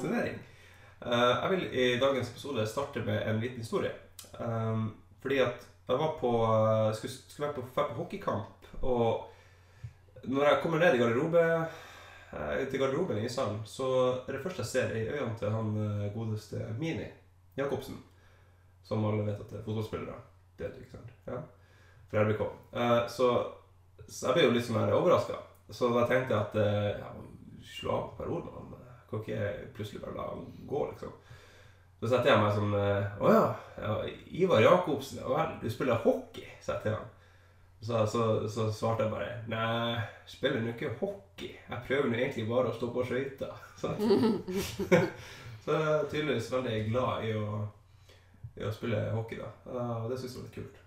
prokrastinering. Eh, jeg vil i dagens episode starte med en liten historie. Um, fordi at jeg var på skulle, skulle være på, på hockeykamp, og når jeg kommer ned i garderobe eh, til garderoben i ishallen, så er det første jeg ser i øynene til han eh, godeste Mini Jacobsen. Som alle vet at det er fotballspillere. Det er du, ikke sant? Ja. Fra RBK. Eh, så, så jeg ble jo litt sånn overraska. Så da tenkte jeg at eh, ja, slå av Per Olman. Kan ikke plutselig bare la han gå, liksom. Så setter jeg meg sånn eh, Å ja, ja, Ivar Jacobsen, ja vel, du spiller hockey? setter jeg han. Så, så, så, svarte jeg bare Nei, spiller nå ikke hockey. Jeg prøver nå egentlig bare å stå på skøyter. Så, så jeg er tydeligvis veldig glad i å, i å spille hockey, da. Og det syns jeg var litt kult.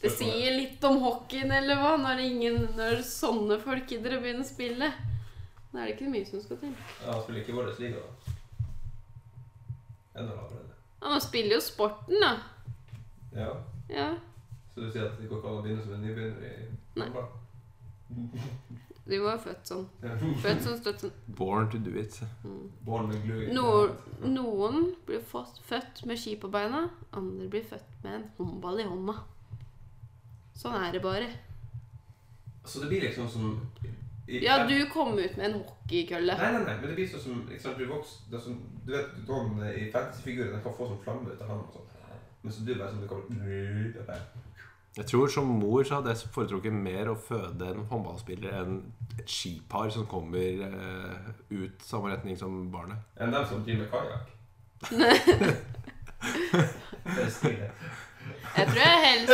Det sier litt om hockeyen, eller hva? Når, ingen, når sånne folk gidder å begynne å spille. Da er det ikke mye som skal til. Ja, Han spiller ikke vår liga, da. Enda lavere enn det. Ja, Man spiller jo sporten, da. Ja. Ja. Så du sier at det går ikke an å begynne som en nybegynner i Nei. De var født sånn. Født sånn, støtt sånn. Born to do it. Born with glue i Noen, noen blir fått, født med ski på beina, andre blir født med en håndball i hånda. Sånn er det bare. Så det blir liksom som i- Ja, du kom ut med en hockeykølle. Nei, nei, nei, men det blir sånn som liksom, du, vokser, det er sånn, du vet, sånn i fantasyfigurer den kan få sånn flamme ut av hånden og sånn. Men så du bare sånn, det kommer Jeg tror som mor så hadde jeg foretrukket mer å føde en håndballspiller enn et skipar som kommer eh, ut samme retning som barnet. Enn dem som driver med kajakk. det er det. Jeg tror jeg helst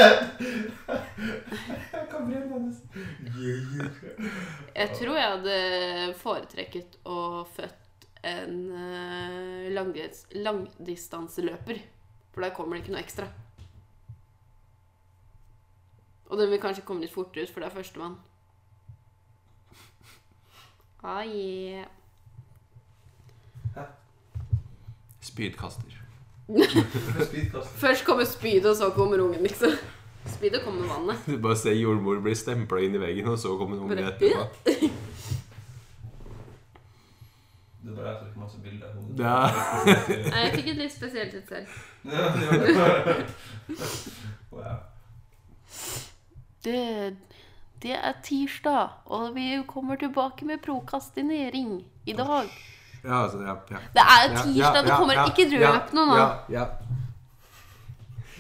Jeg tror jeg hadde foretrekket å født en langdis langdistanseløper. For der kommer det ikke noe ekstra. Og den vil kanskje komme litt fortere ut, for det er førstemann. Ah, yeah. Spydkaster. Først kommer spydet, og så kommer ungen, liksom. Spydet kommer med vannet. Du bare ser jordmor bli stempla inn i veggen, og så kommer ungen etterpå. Det jeg som fikk masse bilder av hodet. Ja. Nei, jeg fikk et litt spesielt et selv. Ja, det gjør det. Wow. Det, det er tirsdag, og vi kommer tilbake med prokastinering i dag. Ja, altså, ja, ja. Det er Ja, tirsdag, ja, det kommer ja, ikke ja, røp noe nå. Ja, ja.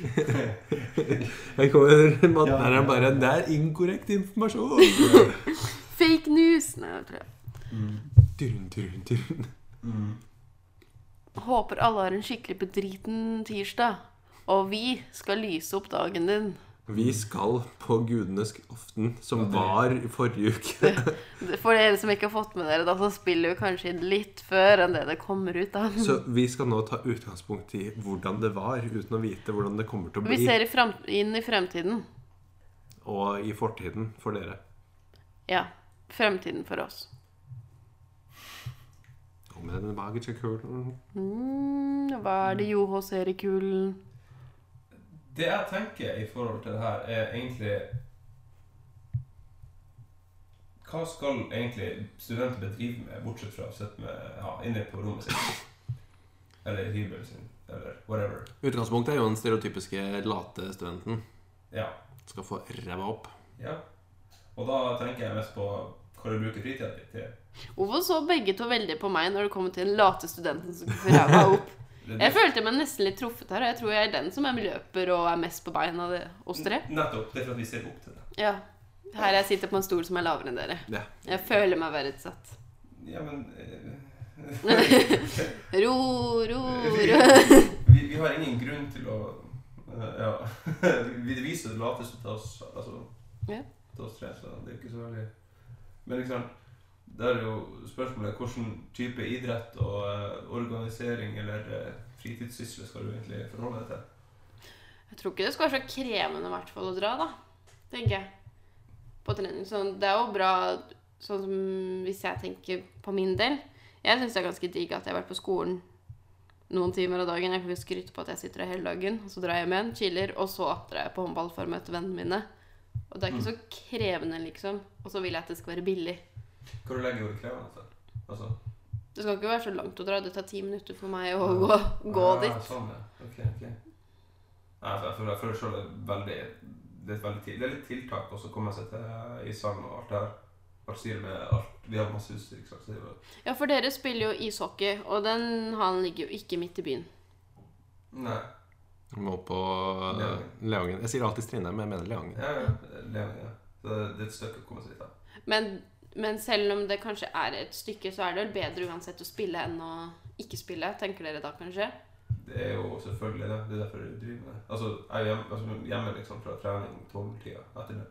Jeg kommer Matnæreren bare Det er inkorrekt informasjon. Fake news. Nei, jeg tror jeg. Turn, turn, turn. Mm. Håper alle har en skikkelig bedriten tirsdag. Og vi skal lyse opp dagen din. Vi skal på gudenes aften, som var i forrige uke. For dere som ikke har fått med dere, da så spiller vi kanskje inn litt før enn det det kommer ut av. Så vi skal nå ta utgangspunkt i hvordan det var, uten å vite hvordan det kommer til å bli. Vi ser inn i fremtiden. Og i fortiden for dere. Ja. Fremtiden for oss. Og med den magiske kulen Mm, hva er det Joho ser i kulen? Det jeg tenker i forhold til det her, er egentlig Hva skal egentlig studenter bedrive med, bortsett fra å sitte med, ja, inne på rommet sitt? Eller i hybelen sin, eller whatever. Utgangspunktet er jo den stereotypiske late studenten. Ja. Skal få ræva opp. ja. Og da tenker jeg mest på hva du bruker fritida di til. Hvorfor så begge to veldig på meg når det kommer til den late studenten som får ræva opp? Det- Jeg følte meg nesten litt truffet her, og jeg tror jeg er den som er løper og er mest på beina av oss tre. Nettopp. Det er for at vi ser opp til det. Ja. Her jeg sitter på en stol som er lavere enn dere. Ja. Jeg føler meg verdsatt. Ja, men eh, Ro, ro, ro. vi, vi har ingen grunn til å eh, Ja. vi viser det lateste til oss, altså, Ja. til oss tre, så det er ikke så veldig Men liksom, det er jo spørsmålet hvilken type idrett og eh, organisering eller uh, fritidssysler skal du egentlig forholde deg til? Jeg tror ikke det skal være så krevende i hvert fall å dra, da. Tenker jeg. På trening. Så det er jo bra sånn som hvis jeg tenker på min del. Jeg syns det er ganske digg at jeg har vært på skolen noen timer av dagen. Jeg kan skryte på at jeg sitter her hele dagen. Og så drar jeg hjem igjen, chiller, og så drar jeg på håndball for å møte vennene mine. Og det er ikke så krevende, liksom. Og så vil jeg at det skal være billig. Hva lenge i ordet krevende? Altså, Det skal ikke være så langt å dra. Det tar ti minutter for meg å gå, gå Ah, dit. Sånn, ja. okay, okay. Nei, jeg føler, jeg føler selv det er veldig Det er, veldig, det er litt tiltak også å komme seg til ishallen og alt det her. Alt med alt. Vi har masse utstyr, ikke sant. Så det jo- Ja, for dere spiller jo ishockey, og den hallen ligger jo ikke midt i byen. Nei. Må på uh, Leangen. Jeg sier alltid Strindheim, men jeg mener Leangen. Ja, ja. Leangen, ja. Så det er et stykke å komme seg dit. Men, men selv om det kanskje er et stykke, så er det vel bedre uansett å spille enn å ikke spille, tenker dere da kanskje? Det er jo selvfølgelig det. Det er derfor jeg driver med det. Altså, jeg er hjemme, altså, hjemme liksom fra trening tolvtida etter det.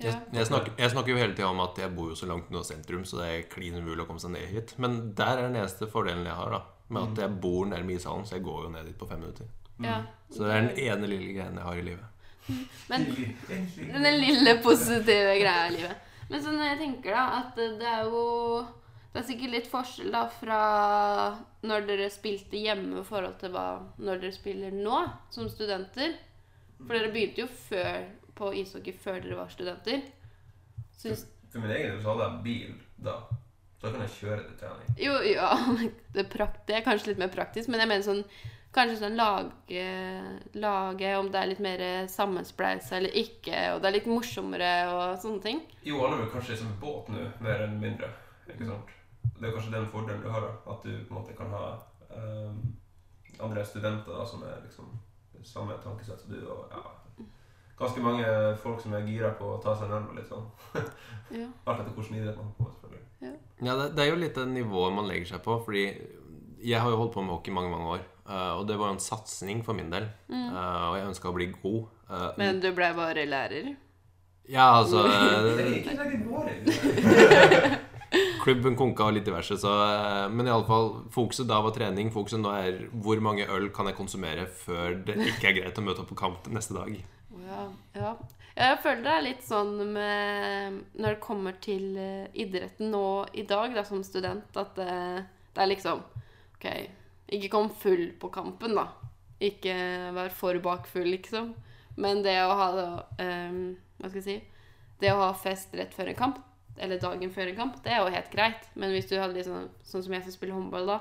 Jeg, jeg, snakker, jeg snakker jo hele tida om at jeg bor jo så langt unna sentrum, så det er klin umulig å komme seg ned hit. Men der er den eneste fordelen jeg har, da. Med at jeg bor nærme ishallen, så jeg går jo ned dit på fem minutter. Ja. Så det er den ene lille greien jeg har i livet. Men den lille positive greia i livet. Men sånn jeg tenker da, at det er jo Det er sikkert litt forskjell da fra når dere spilte hjemme i forhold til hva når dere spiller nå, som studenter. For dere begynte jo før på ishockey før dere var studenter. Syns For min egen del så hadde jeg bil da. Da kan jeg kjøre til trening. Jo, ja, det er, prakt, det er kanskje litt mer praktisk, men jeg mener sånn Kanskje sånn lage, lage om det er litt mer sammenspleisa eller ikke, og det er litt morsommere og sånne ting. Jo, alle vil kanskje som båt nå, mer enn mindre. Ikke sant? Det er kanskje den fordelen du har, da. At du på en måte kan ha um, andre studenter da, som er liksom samme tankesett som du. Og ja, ganske mange folk som er gira på å ta seg en øl og litt sånn. Ja. Alt etter hvilken idrett man har på, selvfølgelig. Ja, det, det er jo litt det nivået man legger seg på, fordi jeg har jo holdt på med hockey i mange, mange år. Eh, og det var jo en satsing for min del. Mm. og jeg ønska å bli god. Eh, Men du ble bare lærer? ja, altså eh, er. Klubben konka og litt diverse, så eh, Men iallfall, fokuset da var trening. Fokuset nå er hvor mange øl kan jeg konsumere før det ikke er greit å møte opp på kamp neste dag. Ja, ja. Jeg føler det er litt sånn med Når det kommer til eh, idretten nå i dag, da, som student, at det, det er liksom OK, ikke kom full på kampen, da. Ikke vær for bakfull, liksom. Men det å ha um, Hva skal jeg si Det å ha fest rett før en kamp, eller dagen før en kamp, det er jo helt greit. Men hvis du hadde liksom Sånn som jeg som spiller håndball, da.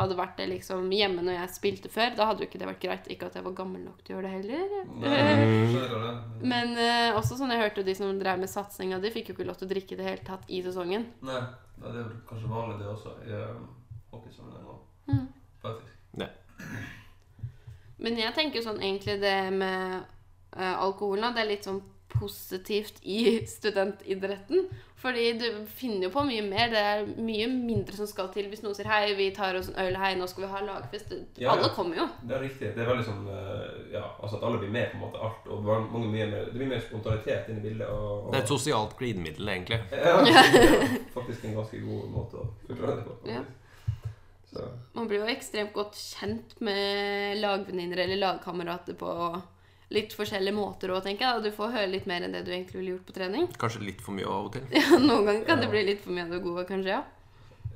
Hadde vært det liksom hjemme når jeg spilte før, da hadde jo ikke det vært greit. Ikke at jeg var gammel nok til å gjøre det heller. Nei? Men uh, også sånn jeg hørte de som drev med satsinga, de fikk jo ikke lov til å drikke det hele tatt i sesongen. Nei, det er kanskje vanlig det også i um, hockeysammenheng òg, Mm. Faktisk. Men jeg tenker sånn egentlig det med uh, alkoholen, det er litt sånn positivt i studentidretten. Fordi du finner jo på mye mer. Det er mye mindre som skal til hvis noen sier 'hei, vi tar oss en øl, hei, nå skal vi ha lagfest'. Ja, Alle ja. kommer jo. Det er riktig. Det er veldig sånn eh, Ja, altså at alle blir med på en måte alt. Og mange mange mye mer, det blir mer spontanitet inni bildet. Og, og Det er et sosialt glidemiddel, egentlig. ja, er faktisk en ganske god måte å forklare det på. Så, Man blir jo ekstremt godt kjent med lagvenninner eller lagkamerater på litt forskjellige måter òg, tenker jeg. Og du får høre litt mer enn det du egentlig ville gjort på trening. Kanskje litt for mye av og til. Ja, Noen ganger kan Ja. det bli litt for mye av det gode, kanskje. ja.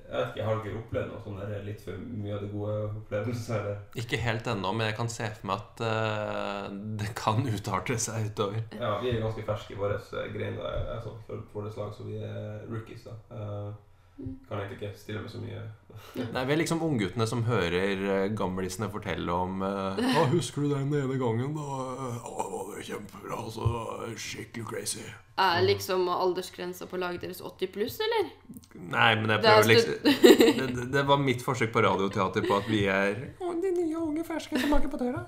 jeg vet ikke, jeg har ikke opplevd noe sånn der litt for mye av det gode opplevelser. Ikke helt ennå, men jeg kan se for meg at uh, det kan utarte seg utover. Ja, vi er ganske ferske i våre grein. Altså, for vårt slag, så vi er rookies, da. Eh, kan egentlig ikke stille med så mye. Nei, Vi er liksom ungguttene som hører eh, gamlisene fortelle om Ja, «Å, 'Husker du den ene gangen, da? Å, det var jo kjempebra. Altså, skikkelig crazy.' Er liksom aldersgrensa på laget deres 80 pluss, eller? Nei, men jeg Det er prøver liksom det, det- var mitt forsøk på radioteater på at vi er «Å, de nye unge ferske som maker på døra.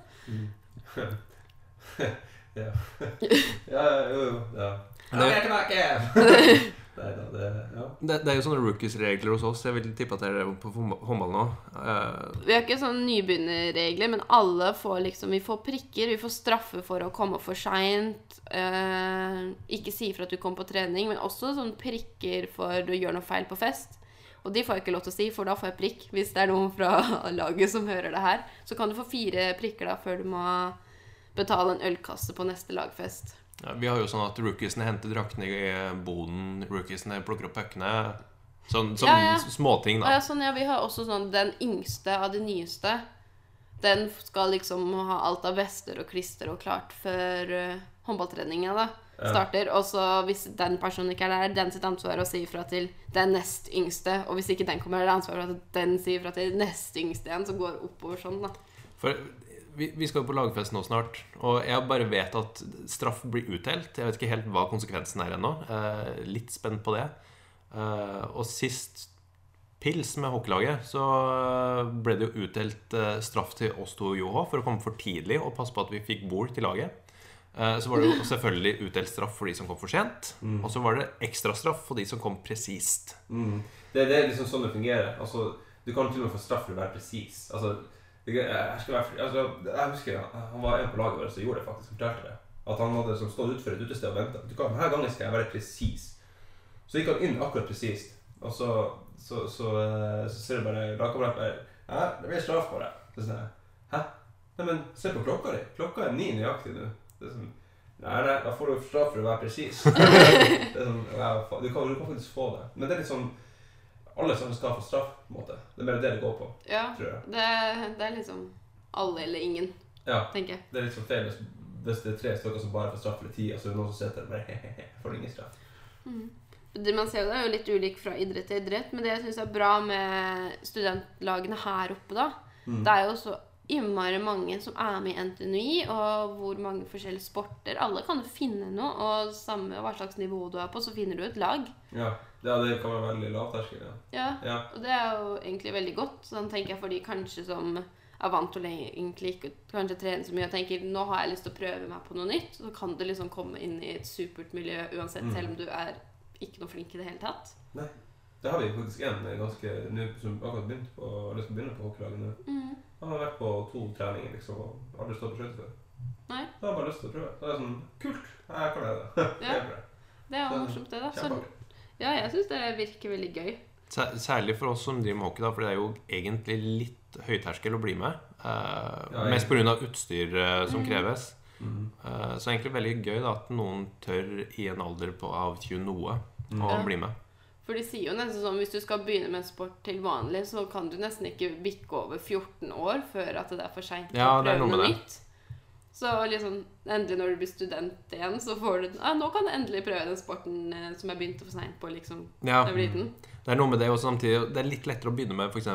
Ja. ja, jo, jo. Ja. Jeg er tilbake! Nei da, det Ja. Det, det er jo sånne rookies-regler hos oss. Jeg vil tippe at dere er på hånd- håndball nå. Uh. Vi har ikke sånne nybegynnerregler, men alle får liksom Vi får prikker, vi får straffe for å komme for seint. Uh, ikke si ifra at du kom på trening, men også sånne prikker for du gjør noe feil på fest. Og de får jeg ikke lov til å si, for da får jeg prikk. Hvis det er noen fra laget som hører det her, så kan du få fire prikker da før du må betale en ølkasse på neste lagfest. Ja, vi har jo sånn at rookiesene henter draktene i boden, rookiesene plukker opp puckene. Sånn, sånn Ja, ja. småting, da. ja, sånn, ja, vi har også sånn den yngste av de nyeste. Den skal liksom ha alt av vester og klister og klart før uh, håndballtreninga, da. starter, og så hvis den personen ikke er der, den sitt ansvar å si ifra til den nest yngste, og hvis ikke den kommer, er det ansvaret at den sier ifra til nest yngste igjen, så går det oppover sånn, da. For vi, vi skal jo på lagfest nå snart, og jeg bare vet at straff blir utdelt. Jeg vet ikke helt hva konsekvensen er ennå. Eh, litt spent på det. Eh, og sist pils med hockeylaget, så ble det jo utdelt eh, straff til oss to og Joha for å komme for tidlig og passe på at vi fikk bord til laget. Eh, så var det jo selvfølgelig utdelt straff for de som kom for sent. Og så var det ekstrastraff for de som kom presist. Mm. Det, det er liksom sånn det fungerer. Altså, du kan til og med få straff for å være presis. Altså, jeg, skal være, altså, jeg husker han var en på laget vårt som gjorde det faktisk, fortalte det. At han hadde som stått utenfor et utested og venta. Denne gangen skal jeg være presis. Så gikk han inn akkurat presist. Og så, så, så, eh, så ser du bare lagkameraten bare Ja, det blir straff på deg. Så sånn, Hæ? Nei, men se på klokka di. Klokka er ni nøyaktig nå. Det er sånn Nei, nei, da får du straff for å være presis. sånn, du, du kan faktisk få det. Men det er litt sånn Alle som skal få straff, på en måte. Det er mer det det går på, Ja, tror jeg. det, det er liksom alle eller ingen, Ja, tenker jeg. det er litt sånn feil hvis, hvis det er tre stykker som bare får straff for ti, og så er det noen som sitter der bare får ingen straff. Det man ser jo det er jo litt ulik fra idrett til idrett, men det jeg syns er bra med studentlagene her oppe, da, Mm. det er jo så innmari mange som er med i NTNUI, og hvor mange forskjellige sporter. Alle kan jo finne noe, og samme hva slags nivå du er på, så finner du et lag. Ja, ja det kan være veldig lavterskel, ja. Ja, ja. og det er jo egentlig veldig godt. Sånn tenker jeg for de kanskje som er vant til å egentlig ikke kanskje trene så mye og tenker nå har jeg lyst til å prøve meg på noe nytt, så kan du liksom komme inn i et supert miljø uansett, Mm. selv om du er ikke noe flink i det hele tatt. Nei. Det har vi faktisk en ganske nå som akkurat begynt på, eller skal begynne på hockeylaget nå. Mm. Han har vært på to treninger liksom, og aldri stått på skøyter før. Nei. Så har jeg bare lyst til å prøve. Da er det sånn Kult! Jeg kan det. Det Ja. Det er morsomt, det, da. Så. Ja, jeg syns det virker veldig gøy. Særlig for oss som driver med hockey, da, for det er jo egentlig litt høyterskel å bli med. Eh, Ja, mest pga. utstyr eh, som Mm. kreves. Mm. Eh, så egentlig veldig gøy da, at noen tør i en alder på, av 20 noe Mm. å Ja. bli med. For de sier jo nesten sånn hvis du skal begynne med en sport til vanlig, så kan du nesten ikke bikke over 14 år før at det er for seint Ja, å prøve noe noe med det. nytt. Så liksom, endelig når du blir student igjen, så får du ja, Nå kan du endelig prøve den sporten eh, som jeg begynte for seint på, liksom. Ja, Da jeg ble liten. det er noe med det og samtidig Det er litt lettere å begynne med f.eks.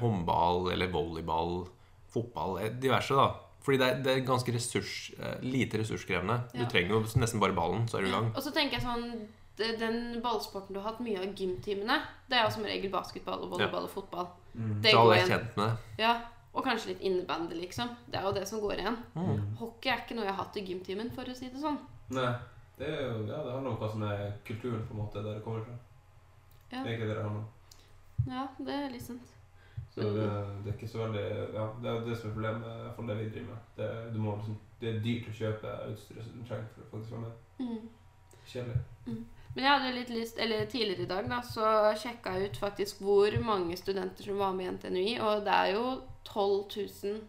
håndball eller volleyball, fotball, eh, diverse, da. Fordi det er, det er ganske ressurs, eh, lite ressurskrevende. Ja. Du trenger jo nesten bare ballen, så er du i gang. Og så tenker jeg sånn Den ballsporten du har hatt mye av gymtimene, det er jo som regel basketball og volleyball og fotball. Mm. Det Så går alle er igjen. kjent med det. Ja, Og kanskje litt innebandy, liksom. Det er jo det som går igjen. Mm. Hockey er ikke noe jeg har hatt i gymtimen, for å si det sånn. Nei. Det, er jo, ja, det handler om hva som er kulturen, på en måte, der det kommer fra. Ja. Det er ikke det det handler om. Ja, det er litt sant. Så det, det er ikke så veldig Ja, det er det som er problemet, i hvert fall det vi driver med. Det, du må liksom, det er dyrt å kjøpe utstyret som du trenger for å faktisk være med. Mm. Kjedelig. Men jeg hadde litt lyst, eller tidligere i dag da, så sjekka jeg ut faktisk hvor mange studenter som var med i NTNUI, og det er jo 12 000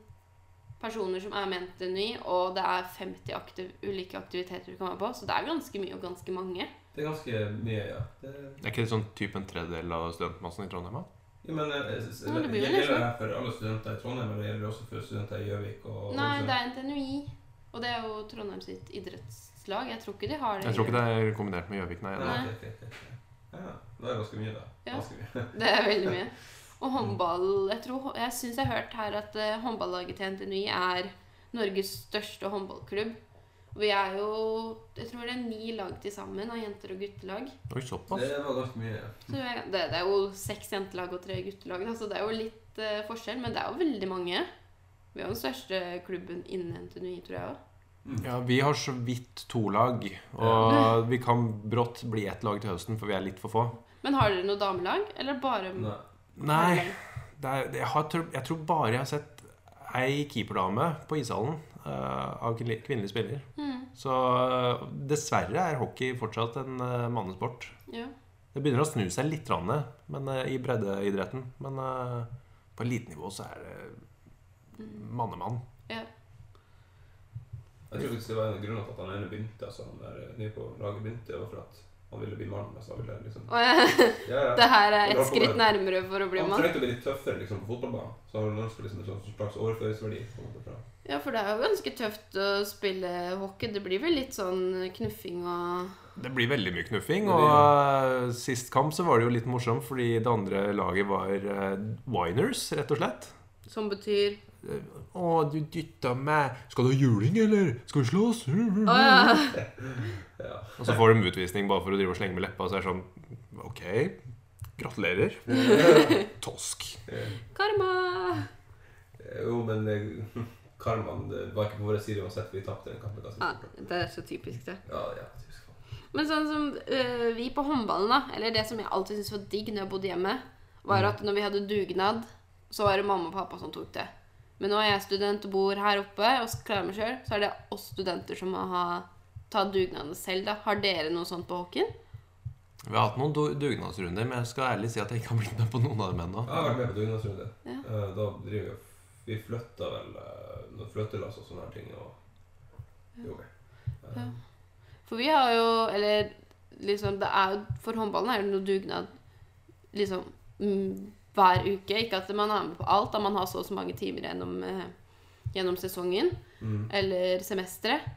personer som er med i NTNUI, og det er 50 aktiv, ulike aktiviteter du kan være på, så det er ganske mye og ganske mange. Det er ganske mye, ja. Det, Er ikke det sånn type en tredjedel av studentmassen i Trondheim? da? ja men eh, det, det blir gjelder det her for alle studenter i Trondheim, eller gjelder det også for studenter i Gjøvik? og Nei, det er NTNUI, og det er jo Trondheim sitt idrettslag. Jeg tror ikke de har det. Jeg tror ikke det er kombinert med Gjøvik, nei. Nei. Ja, det er ganske mye, da. Ja. Ganske mye. Det er veldig mye. Og håndball Jeg, tror, jeg syns jeg har hørt her at eh, håndballaget til NTNU er Norges største håndballklubb. Vi er jo Jeg tror det er ni lag til sammen av jenter- og guttelag. Oi, såpass. Det var ganske mye. ja. Så det, det er jo seks jentelag og tre guttelag, så altså det er jo litt uh, forskjell. Men det er jo veldig mange. Vi er jo den største klubben innen NTNU, tror jeg òg. Mm. Ja, Vi har så vidt to lag, og vi kan brått bli ett lag til høsten, for vi er litt for få. Men har dere noe damelag, eller bare Nei. Nei, det er, jeg, har, jeg tror bare jeg har sett ei keeperdame på ishallen uh, av kvinne- kvinnelig spiller. Mm, Så uh, dessverre er hockey fortsatt en uh, mannesport. ja. Det begynner å snu seg litt rann, men, i breddeidretten. Men på elitenivå så er det Mm, -mann. ja. Jeg tror faktisk det var en av grunnene til at han ene begynte. Altså han der nye på laget begynte, var for at han ville bli mann. Altså, han ville liksom Ja, ja. det her er et skritt nærmere for å bli mann? Han trengte å bli litt tøffere liksom, på fotballbanen. Så han ønsker liksom en slags overføringsverdi. på måte, fra. Ja, for det er jo ganske tøft å spille hockey. Det blir vel litt sånn knuffing og Det blir veldig mye knuffing. Og eh, sist kamp så var det jo litt morsomt, fordi det andre laget var uh, Winers, rett og slett. Som betyr Eh, Å, du dytta meg. Skal du ha juling, eller? Skal vi slåss? Oh, ja. Ja. Og så får de utvisning bare for å drive og slenge med leppa, og så er det sånn OK, gratulerer. Tosk. Karma! Jo, men eh, karmaen var ikke på vår side uansett. Vi tapte den kampen ganske Ja, det er så typisk, det. Ja, ja, typisk. Men sånn som øh, vi på håndballen, da, eller det som jeg alltid syntes var digg når jeg bodde hjemme, var at når vi hadde dugnad, så var det mamma og pappa som tok det. Men nå er jeg student og bor her oppe og klarer meg sjøl, så er det oss studenter som må ha, ta dugnaden selv, da. Har dere noe sånt på Håken? Vi har hatt noen dugnadsrunder, men jeg skal ærlig si at jeg ikke har blitt med på noen av dem ennå. Jeg har vært med på dugnadsrunde. Ja. Eh, Da driver vi Vi flytta vel eh, noen flyttelass og sånne her ting. Og jo, okay. Ja. For vi har jo Eller liksom det er jo For håndballen er det noe dugnad liksom mm, hver uke. Ikke at man er med på alt, da man har så og så mange timer gjennom, eh, gjennom sesongen mm. eller semesteret.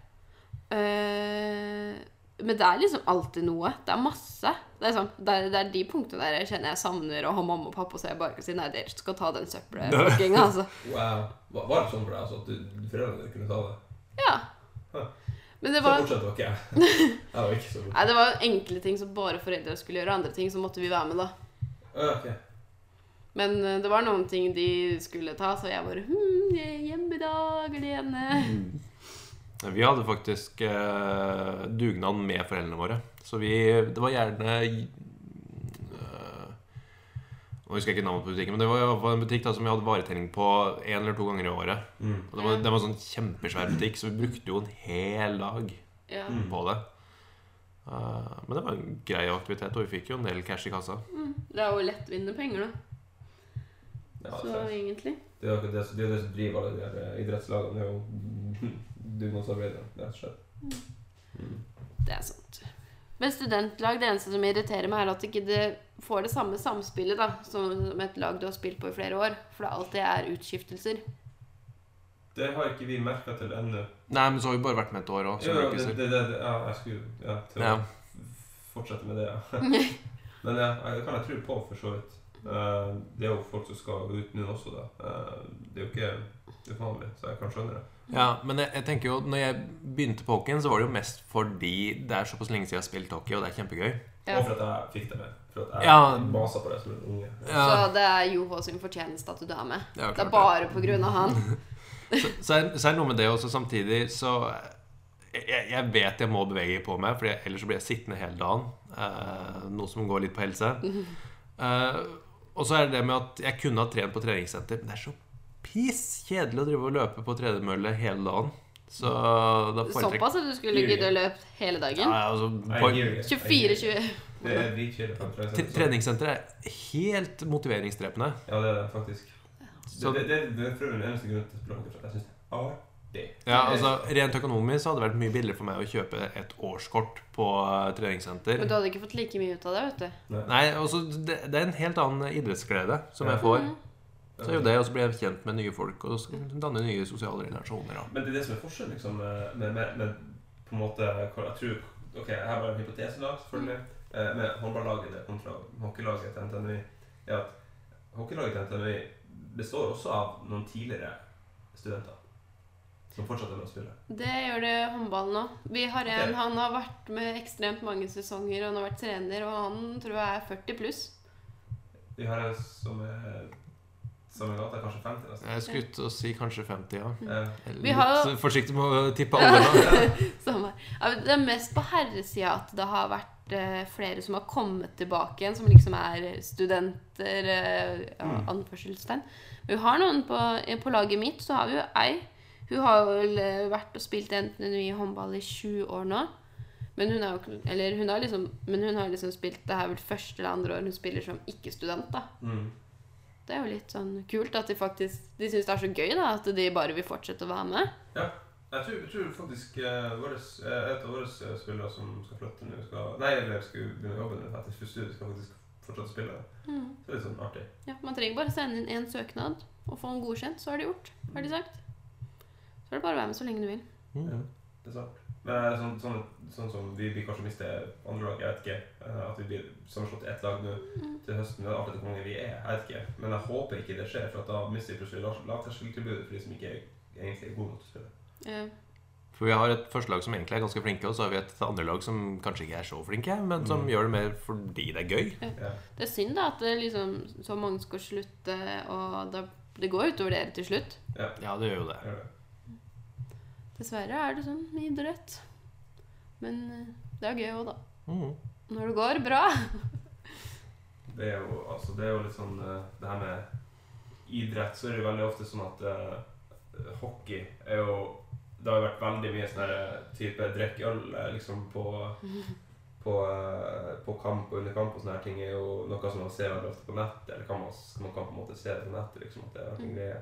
Uh, men det er liksom alltid noe. Det er masse. Det er, sånn, det er, det er de punktene der jeg kjenner jeg savner å ha mamma og pappa, så jeg bare kan si nei, dere skal ta den søppelplukkinga, altså. Wow. Var, det sånn for deg altså, at du, foreldrene dine kunne ta det? Ja. Men det Så var fortsatt var ikke jeg. Jeg var ikke så. Nei, det var enkle ting som bare foreldre skulle gjøre. Andre ting så måtte vi være med, da. Ah, ok. Men eh, det var noen ting de skulle ta, så jeg bare hm, Hjemme er dag alene. Vi hadde faktisk eh, dugnad med foreldrene våre. Så vi Det var gjerne eh, Nå husker jeg ikke navnet på butikken, men det var i en butikk da som vi hadde varetelling på én eller to ganger i året. Mm. Og det var, det var en sånn kjempesvær butikk, så vi brukte jo en hel dag Ja. Mm. på det. Uh, men det var en grei aktivitet, og vi fikk jo en del cash i kassa. Mm. Det er jo lettvinne penger, da. Ja, Så så, egentlig. det er jo det, det, det som driver alle de der eh, idrettslagene. Det er jo dugnadsarbeidere, rett og slett. Mm. Det er sant. Men studentlag, det eneste som irriterer meg, er at ikke det får det samme samspillet da, som et lag du har spilt på i flere år. For det alltid er utskiftelser. Det har ikke vi merka til ennå. Nei, men så har vi bare vært med et år òg. Ja, det, det, det, det, ja, jeg skulle ja, til å ja. fortsette med det, ja. Men ja, det kan jeg tro på, for så vidt. Eh, det er jo folk som skal ut nå også, da. Eh, det er jo ikke uvanlig, så jeg kan skjønne det. Ja, men jeg, jeg tenker jo når jeg begynte på hockeyen, så var det jo mest fordi det er såpass lenge siden jeg har spilt hockey, og det er kjempegøy. Ja. Og for at jeg fikk det med. For at jeg Ja. masa på det som en unge. Ja. Så det er Joho sin fortjeneste at du er med. Ja, Det er bare på grunn av han. Så, så, er, så er det noe med det også samtidig så jeg, jeg vet jeg må bevege på meg, for ellers så blir jeg sittende hele dagen. Eh, noe som går litt på helse. Eh, og så er det det med at jeg kunne ha trent på treningssenter, men det er så piss kjedelig å drive og løpe på tredemølle hele dagen. Så da foretrekker Såpass at du skulle gidde å løpe hele dagen. ja, altså, I på, hear you. I hear you. 24-20. Det er dritkjedelig. for en tre- treningssenter. er helt motiveringsdrepende. Ja, det er det faktisk. Så- det, det, det, det er for den eneste grunnen til at jeg synes det er. Ja, altså Rent økonomisk så hadde det vært mye billigere for meg å kjøpe et årskort på eh, treningssenter. Men du hadde ikke fått like mye ut av det, vet du. Nei, altså det, det er en helt annen idrettsglede som Ja. jeg får. Mhm. Så er jo det, og så blir jeg kjent med nye folk og så danne nye sosiale relasjoner. Ja. Men det er det som er forskjellen, liksom, med, med, med, med på en måte Jeg tror Ok, her var en hypotese, da, selvfølgelig. Eh, med håndballaget det kontra hockeylaget til NTNUI, er at hockeylaget til NTNUI består også av noen tidligere studenter som fortsatt er med å spille. Det gjør det håndballen òg. Vi har en, okay. Han har vært med ekstremt mange sesonger, og han har vært trener, og han tror jeg er 40 pluss. Vi har en som er som er gata, kanskje 50 nesten. Jeg skulle ut og si kanskje 50, ja. Mm. Vi har- Litt forsiktig med å tippe alle. Samme. Ja, Det er mest på herresida at det har vært eh, flere som har kommet tilbake igjen, som liksom er studenter, eh, ja, Mm. anførselstegn. Vi har noen på, på laget mitt, så har vi jo ei. Hun har vel eh, vært og spilt enten i håndball i sju år nå. Men hun, jo, eller hun har liksom, men hun har liksom spilt Det er vel første eller andre år hun spiller som ikke-student. da mm. Det er jo litt sånn kult at de faktisk De syns det er så gøy da at de bare vil fortsette å være med. Ja. Jeg tror, jeg tror faktisk uh, våres, uh, et av våre eh, spillere som skal flytte nå skal, Nei, eller skal begynne å jobbe etter første skal faktisk fortsette å spille. Mm. Så det er litt sånn artig. Ja, man trenger bare sende inn én søknad og få den godkjent, så er det gjort. Har de sagt. Så er det bare å være med så lenge du vil. Mm. Det er sant. Men eh, sånn, sånn, sånn som vi, vi kanskje mister andre lag, jeg vet ikke. eh, At vi blir sammenslått ett lag nå Mm. til høsten. Det er artig hvor mange vi er, jeg vet ikke. Men jeg håper ikke det skjer, for at da mister vi plutselig lavterskeltilbudet for de som ikke er, egentlig er gode nok til å spille. Ja. For vi har et første lag som egentlig er ganske flinke, og så har vi et andre lag som kanskje ikke er så flinke, men som Mm. gjør det mer fordi det er gøy. Ja. Det er synd da at det liksom, så mange skal slutte, og da, det går utover dere til slutt. Ja, det gjør jo det. Gjør det. Dessverre er det sånn med idrett. Men eh, det er gøy òg, da. Mm. Når det går bra. Det er jo, altså, det er jo litt sånn eh, Det her med idrett, så er det jo veldig ofte sånn at uh, hockey er jo Det har jo vært veldig mye sånn type drikk øl liksom på på, på kamp og under kamp og sånne her ting er jo noe som man ser veldig ofte på nettet. Eller kan man, man kan på en måte se det på nettet. liksom at det er en Mm. greie.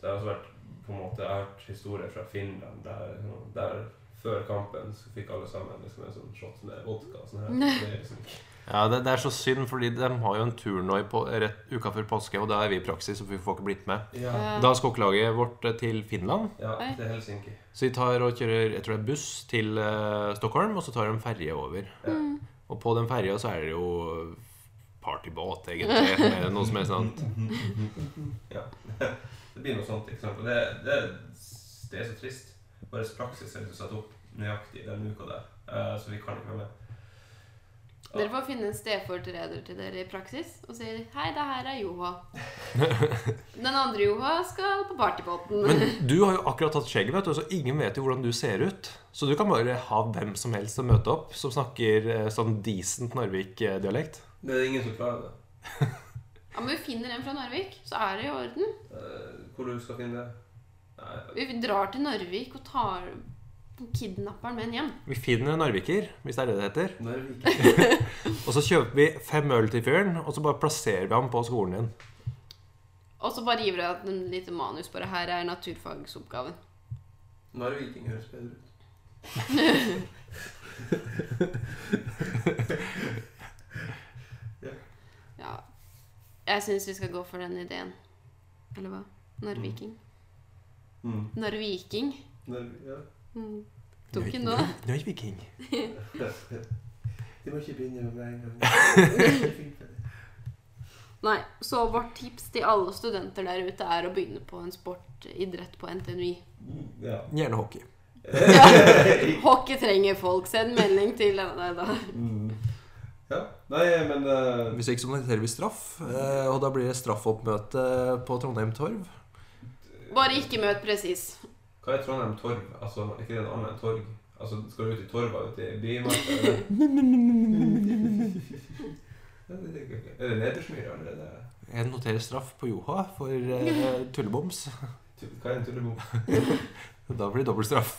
Så jeg har også vært på en måte, jeg har hørt historier fra Finland der, der før kampen så fikk alle sammen liksom en sånn shot med vodka. og sånn her. Det er liksom ikke Ja, det, det er så synd, fordi de har jo en tur nå i på, rett uka før påske, og da er vi i praksis, så vi får ikke blitt med. Ja, Da skal kokelaget vårt eh, til Finland, ja til Helsinki. så de tar og kjører jeg tror det er buss til uh, Stockholm, og så tar de en ferje over. Ja. mm. Og på den ferja så er det jo partybåt, egentlig. Noe som er sånn Ja. Det blir noe sånt. ikke sant? Og det, det, det er så trist. Vår praksis er ikke satt opp nøyaktig den uka der, eh, så vi kan ikke være med. Dere får finne en stedfortreder til dere i praksis og si Hei, det her er Joha. Den andre Joha skal på partybåten. Men du har jo akkurat tatt skjegget, vet du, så ingen vet jo hvordan du ser ut. Så du kan bare ha hvem som helst til å møte opp som snakker eh, sånn decent Narvik-dialekt. Det er ingen som klarer det. Ja, men vi finner en fra Narvik, så er det i orden. Hvor du skal finne det? Nei, Vi drar til Narvik og tar kidnapperen med en hjem. Vi finner en narviker, hvis det er det det heter. Og så kjøper vi fem øl til fyren, og så bare plasserer vi ham på skolen din. Og så bare gir vi deg en liten manus. Bare her er naturfagsoppgaven. Narviking høres bedre ut. Ja. Jeg syns vi skal gå for den ideen. Eller hva? Narviking. Mm. Narviking. Narvik, ja. Mm. Tok den nå. Narviking. De må ikke begynne med en gang. Nei, så vårt tips til alle studenter der ute er å begynne på en sport, idrett på NTNUI. Ja. Gjerne hockey. Hockey trenger folk. Send melding til Nei da. Mm. ja. Nei, men uh... Hvis ikke så moniterer vi straff, eh, og da blir det straffoppmøte på Trondheim Torv. Bare ikke møt presis. Hva er Trondheim torg? Altså, er ikke det en enn torg? Altså, skal du ut i Torva, ut i bymarka? eller? Ja, det er det Nedersmyr allerede? Jeg noterer straff på Joha for uh, tulleboms. Hva er en tullebom? Da blir det dobbelt straff.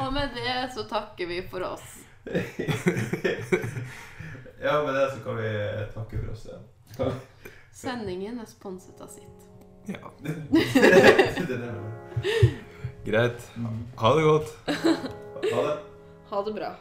Og med det så takker vi for oss. ja, med det så kan vi takke for oss. Ja. Sendingen er sponset av sitt. Ja. Greit. Ha det godt. Ha det. Ha det bra.